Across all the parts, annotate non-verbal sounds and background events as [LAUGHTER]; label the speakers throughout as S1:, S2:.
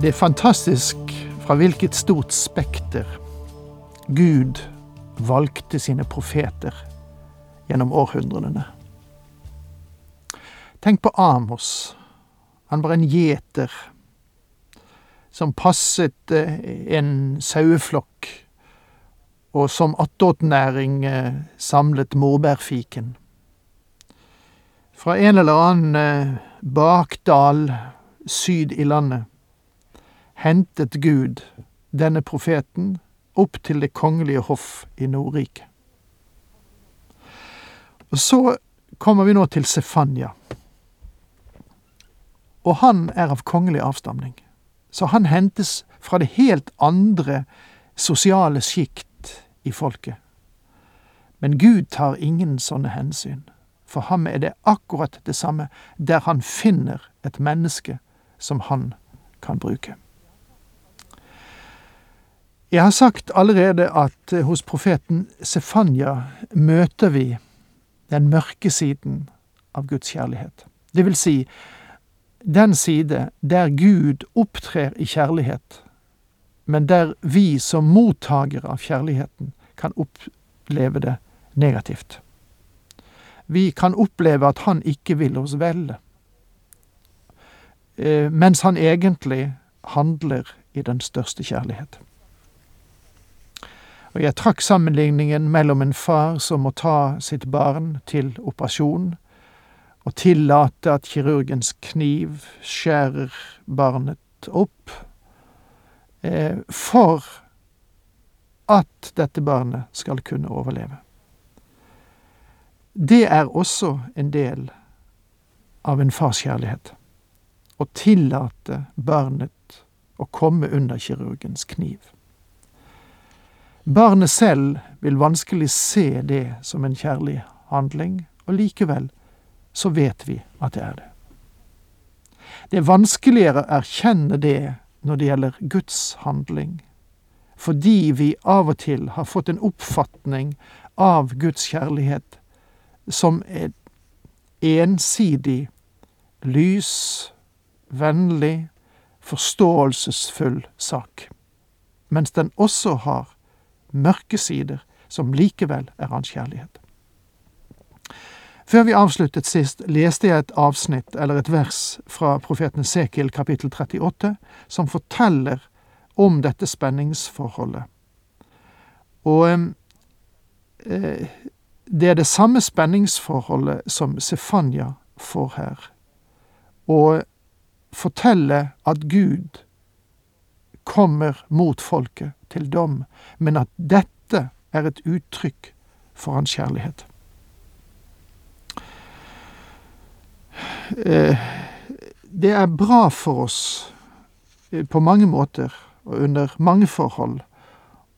S1: Det er fantastisk fra hvilket stort spekter Gud valgte sine profeter gjennom århundrene. Tenk på Amos. Han var en gjeter som passet eh, en saueflokk, og som attåtnæring samlet morbærfiken. Fra en eller annen eh, bakdal syd i landet hentet Gud denne profeten opp til det kongelige hoff i Nordriket. Og så kommer vi nå til Sefanya. Og han er av kongelig avstamning, så han hentes fra det helt andre sosiale sjikt i folket. Men Gud tar ingen sånne hensyn. For ham er det akkurat det samme, der han finner et menneske som han kan bruke. Jeg har sagt allerede at eh, hos profeten Sefanya møter vi den mørke siden av Guds kjærlighet. Det vil si den side der Gud opptrer i kjærlighet, men der vi som mottakere av kjærligheten kan oppleve det negativt. Vi kan oppleve at han ikke vil oss vel, eh, mens han egentlig handler i den største kjærlighet. Og jeg trakk sammenligningen mellom en far som må ta sitt barn til operasjon, og tillate at kirurgens kniv skjærer barnet opp, eh, for at dette barnet skal kunne overleve. Det er også en del av en farskjærlighet. Å tillate barnet å komme under kirurgens kniv. Barnet selv vil vanskelig se det som en kjærlig handling, og likevel så vet vi at det er det. Det er vanskeligere å erkjenne det når det gjelder Guds handling, fordi vi av og til har fått en oppfatning av Guds kjærlighet som en ensidig, lys, vennlig, forståelsesfull sak, mens den også har mørke sider, som likevel er hans kjærlighet. Før vi avsluttet sist, leste jeg et avsnitt, eller et vers, fra profeten Sekil kapittel 38, som forteller om dette spenningsforholdet. Og eh, det er det samme spenningsforholdet som Sefanya får her. Å fortelle at Gud kommer mot folket til dom, men at dette er et uttrykk for hans kjærlighet. Eh, det er bra for oss eh, på mange måter og under mange forhold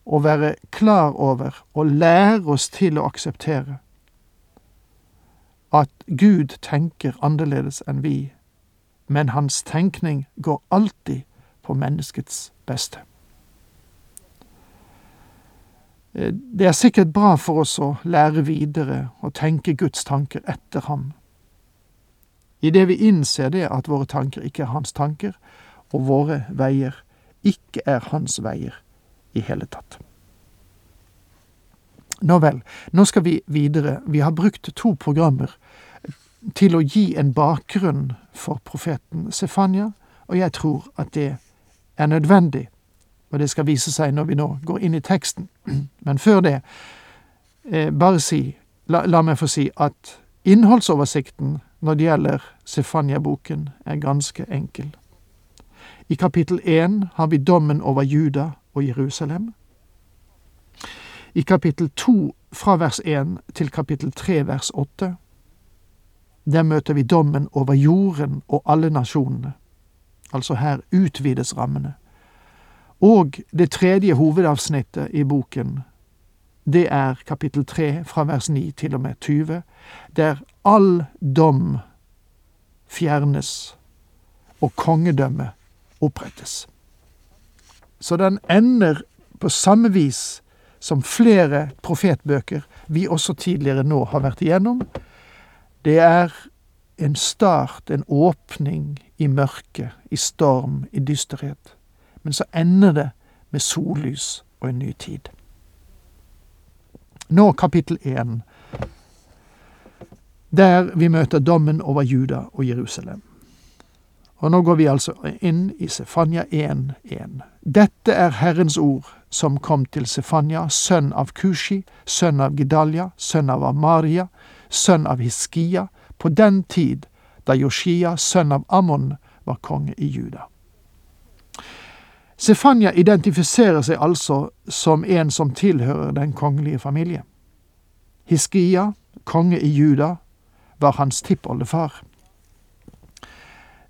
S1: å være klar over og lære oss til å akseptere at Gud tenker annerledes enn vi, men hans tenkning går alltid på menneskets beste. Eh, det er sikkert bra for oss å lære videre og tenke Guds tanker etter ham. I det vi innser det at våre tanker ikke er hans tanker, og våre veier ikke er hans veier i hele tatt. Nå vel, nå skal vi videre. Vi har brukt to programmer til å gi en bakgrunn for profeten Sefanya, og jeg tror at det er nødvendig og det skal vise seg når vi nå går inn i teksten. [CLEARS THROAT] Men før det, eh, bare si, la, la, meg få si at innholdsoversikten når det gjelder Sefania-boken, er ganske enkel. I kapittel én har vi dommen over Juda og Jerusalem. I kapittel to, fra vers én til kapittel tre, vers åtte, der møter vi dommen over jorden og alle nasjonene. Altså her utvides rammene. Og det tredje hovedavsnittet i boken, det er kapittel tre fra vers 9 til og med 20, der all dom fjernes og kongedømmet opprettes. Så den ender på samme vis som flere profetbøker vi også tidligere nå har vært igjennom. Det er en start, en åpning i mørke, i storm, i dysterhet. Men så ender det med sollys og en ny tid. Nå kapittel én, der vi møter dommen over Juda og Jerusalem. Og nå går vi altså inn i Sefanya 1.1. Dette er Herrens ord som kom til Sefanya, sønn av Kushi, sønn av Gedalia, sønn av Amaria, sønn av Hiskia, på den tid da Joshia, sønn av Ammon, var konge i Juda. Sefanya identifiserer seg altså som en som tilhører den kongelige familie. Hiskia, konge i Juda, var hans tippoldefar.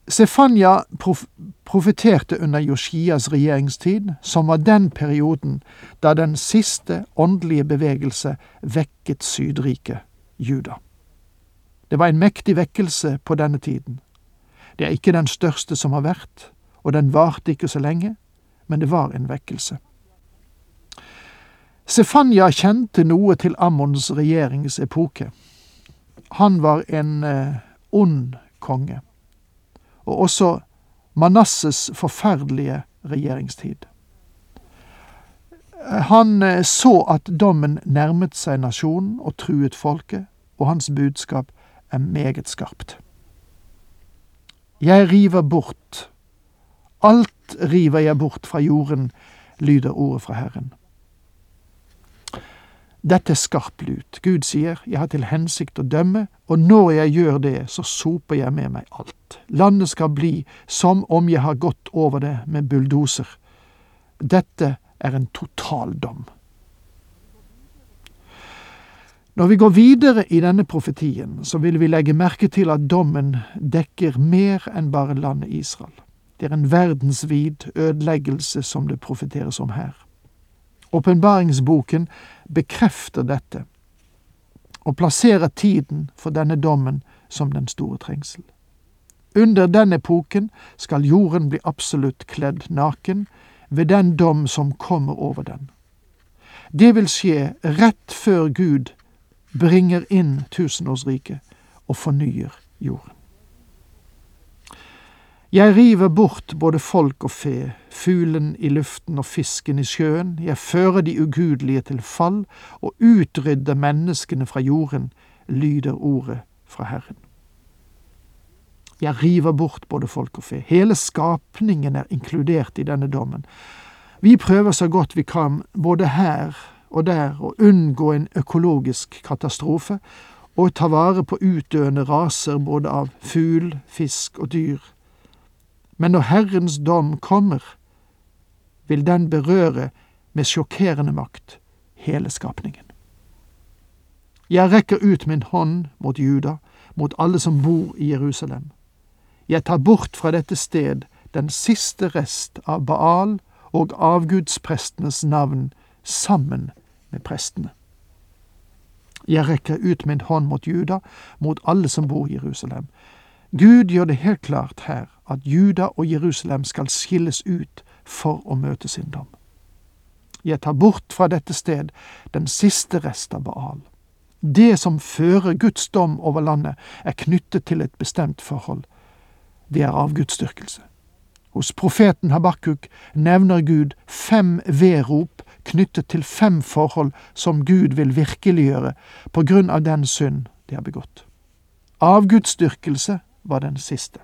S1: Sefanya prof profeterte under Joshias regjeringstid, som var den perioden da den siste åndelige bevegelse vekket Sydriket, Juda. Det var en mektig vekkelse på denne tiden. Det er ikke den største som har vært, og den varte ikke så lenge, men det var en vekkelse. Sefanya kjente noe til Ammons regjeringsepoke. Han var en eh, ond konge, og også Manasses forferdelige regjeringstid. Han eh, så at dommen nærmet seg nasjonen og truet folket, og hans budskap er meget skarpt. Jeg river bort, alt river jeg bort fra jorden, lyder ordet fra Herren. Dette er skarp lut. Gud sier, jeg har til hensikt å dømme, og når jeg gjør det, så soper jeg med meg alt. Landet skal bli som om jeg har gått over det med bulldoser. Dette er en totaldom. Når vi går videre i denne profetien, så vil vi legge merke til at dommen dekker mer enn bare landet Israel. Det er en verdensvid ødeleggelse som det profeteres om her. Åpenbaringsboken bekrefter dette og plasserer tiden for denne dommen som den store trengsel. Under den epoken skal jorden bli absolutt kledd naken ved den dom som kommer over den. Det vil skje rett før Gud bringer inn tusenårsriket og fornyer jorden. Jeg river bort både folk og fe, fuglen i luften og fisken i sjøen, jeg fører de ugudelige til fall og utrydder menneskene fra jorden, lyder ordet fra Herren. Jeg river bort både folk og fe. Hele skapningen er inkludert i denne dommen. Vi prøver så godt vi kan, både her og der, å unngå en økologisk katastrofe og ta vare på utdøende raser både av fugl, fisk og dyr men når Herrens dom kommer, vil den berøre med sjokkerende makt hele skapningen. Jeg rekker ut min hånd mot Juda, mot alle som bor i Jerusalem. Jeg tar bort fra dette sted den siste rest av Baal og avgudsprestenes navn sammen med prestene. Jeg rekker ut min hånd mot Juda, mot alle som bor i Jerusalem. Gud gjør det helt klart her at Juda og Jerusalem skal skilles ut for å møte sin dom. Jeg tar bort fra dette sted den siste rest av Baal. Det som fører Guds dom over landet, er knyttet til et bestemt forhold. Det er avgudsdyrkelse. Hos profeten Habakuk nevner Gud fem vedrop knyttet til fem forhold som Gud vil virkeliggjøre på grunn av den synd de har begått. Avgudsdyrkelse var den siste.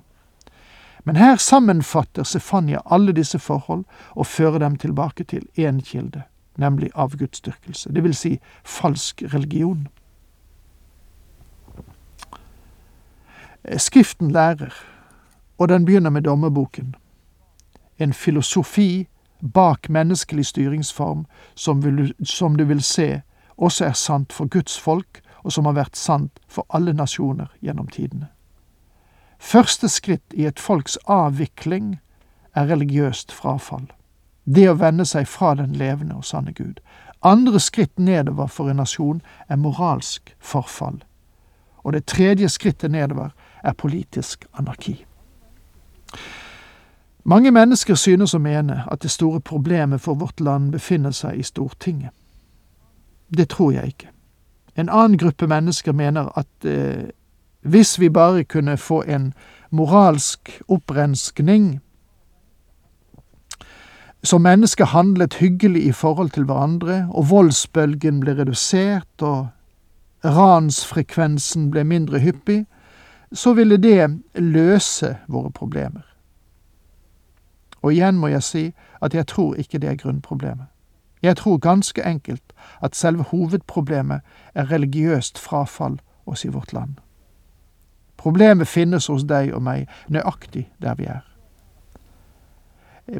S1: Men her sammenfatter Sefanya alle disse forhold og fører dem tilbake til én kilde, nemlig avgudsdyrkelse, det vil si falsk religion. Skriften lærer, og den begynner med dommerboken, en filosofi bak menneskelig styringsform som, vil, som du vil se også er sant for Guds folk, og som har vært sant for alle nasjoner gjennom tidene. Første skritt i et folks avvikling er religiøst frafall. Det å vende seg fra den levende og sanne Gud. Andre skritt nedover for en nasjon er moralsk forfall. Og det tredje skrittet nedover er politisk anarki. Mange mennesker synes å mene at det store problemet for vårt land befinner seg i Stortinget. Det tror jeg ikke. En annen gruppe mennesker mener at eh, hvis vi bare kunne få en moralsk opprenskning som mennesker handlet hyggelig i forhold til hverandre, og voldsbølgen ble redusert, og ransfrekvensen ble mindre hyppig, så ville det løse våre problemer. Og igjen må jeg si at jeg tror ikke det er grunnproblemet. Jeg tror ganske enkelt at selve hovedproblemet er religiøst frafall oss i vårt land. Problemet finnes hos deg og meg, nøyaktig der vi er.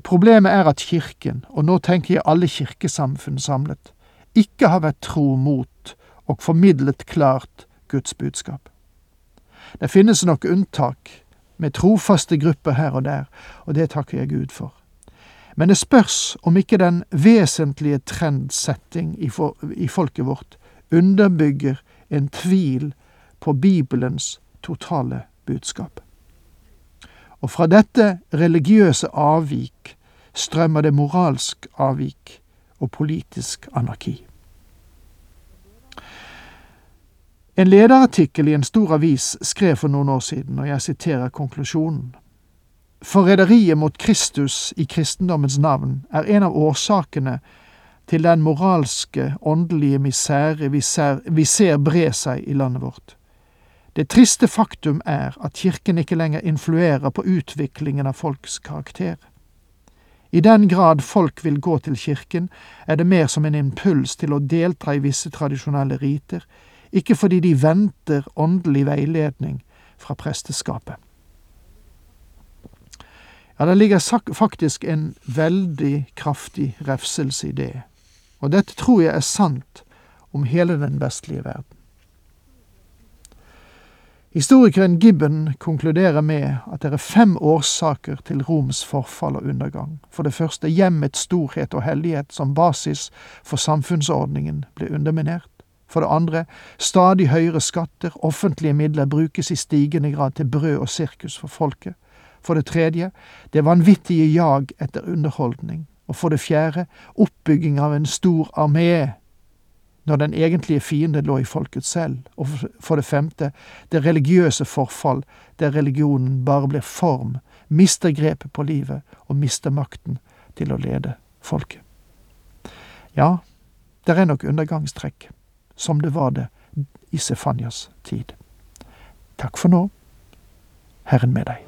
S1: Problemet er at Kirken, og nå tenker jeg alle kirkesamfunn samlet, ikke har vært tro mot og formidlet klart Guds budskap. Det finnes nok unntak, med trofaste grupper her og der, og det takker jeg Gud for. Men det spørs om ikke den vesentlige trendsetting i, i folket vårt underbygger en tvil på Bibelens totale budskap. Og fra dette religiøse avvik strømmer det moralsk avvik og politisk anarki. En lederartikkel i en stor avis skrev for noen år siden, og jeg siterer konklusjonen. Forræderiet mot Kristus i kristendommens navn er en av årsakene til den moralske, åndelige misere vi ser, vi ser bre seg i landet vårt. Det triste faktum er at Kirken ikke lenger influerer på utviklingen av folks karakter. I den grad folk vil gå til kirken, er det mer som en impuls til å delta i visse tradisjonelle riter, ikke fordi de venter åndelig veiledning fra presteskapet. Ja, det ligger faktisk en veldig kraftig refselse i det, og dette tror jeg er sant om hele den vestlige verden. Historikeren Gibbon konkluderer med at det er fem årsaker til Roms forfall og undergang. For det første hjemmets storhet og hellighet som basis for samfunnsordningen ble underminert. For det andre stadig høyere skatter, offentlige midler brukes i stigende grad til brød og sirkus for folket. For det tredje det vanvittige jag etter underholdning. Og for det fjerde oppbygging av en stor armé når den egentlige fiende lå i folket selv, og for det femte det religiøse forfall, der religionen bare blir form, mister grepet på livet og mister makten til å lede folket. Ja, det er nok undergangstrekk, som det var det i Sefanias tid. Takk for nå. Herren med deg.